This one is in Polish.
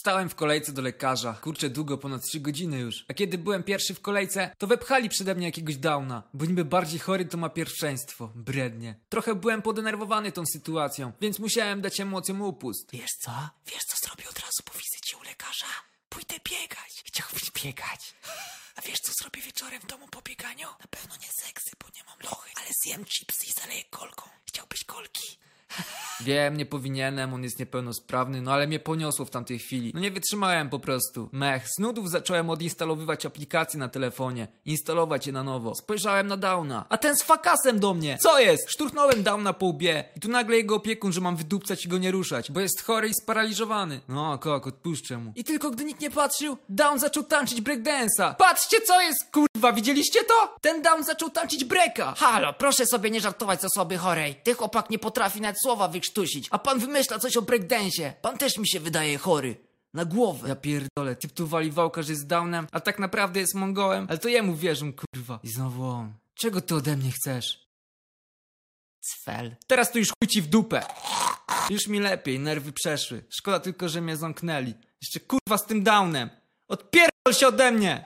Stałem w kolejce do lekarza. Kurczę, długo, ponad 3 godziny już. A kiedy byłem pierwszy w kolejce, to wepchali przede mnie jakiegoś downa. Bo niby bardziej chory to ma pierwszeństwo. Brednie. Trochę byłem podenerwowany tą sytuacją, więc musiałem dać emocjom upust. Wiesz co? Wiesz co zrobię od razu po wizycie u lekarza? Pójdę biegać. Chciałbyś biegać. A wiesz co zrobię wieczorem w domu po bieganiu? Na pewno nie seksy, bo nie mam lochy, ale zjem chipsy i zaleję kolką. Chciałbyś kolki? Wiem, nie powinienem, on jest niepełnosprawny, no ale mnie poniosło w tamtej chwili. No nie wytrzymałem po prostu. Mech, z nudów zacząłem odinstalowywać aplikacje na telefonie, instalować je na nowo. Spojrzałem na Downa, a ten z fakasem do mnie! Co jest? Szturchnąłem Downa po łbie i tu nagle jego opiekun, że mam wydupcać i go nie ruszać, bo jest chory i sparaliżowany. No, kok, odpuszczę mu. I tylko gdy nikt nie patrzył, Down zaczął tańczyć breakdance'a. Patrzcie co jest, kurwa, widzieliście to? Ten Down zaczął tańczyć breaka. Halo, proszę sobie nie żartować z osoby chorej. Ty chłopak nie potrafi nawet słowa wykrztusić, a pan wymyśla coś o breakdance'ie. Pan też mi się wydaje chory. Na głowę. Ja pierdolę, typ tu wali wałka, że jest downem, a tak naprawdę jest mongołem, ale to jemu wierzą, kurwa. I znowu on. Czego ty ode mnie chcesz? Cfel. Teraz to już chuj ci w dupę. Już mi lepiej, nerwy przeszły. Szkoda tylko, że mnie zamknęli. Jeszcze kurwa z tym downem. Odpierdol się ode mnie!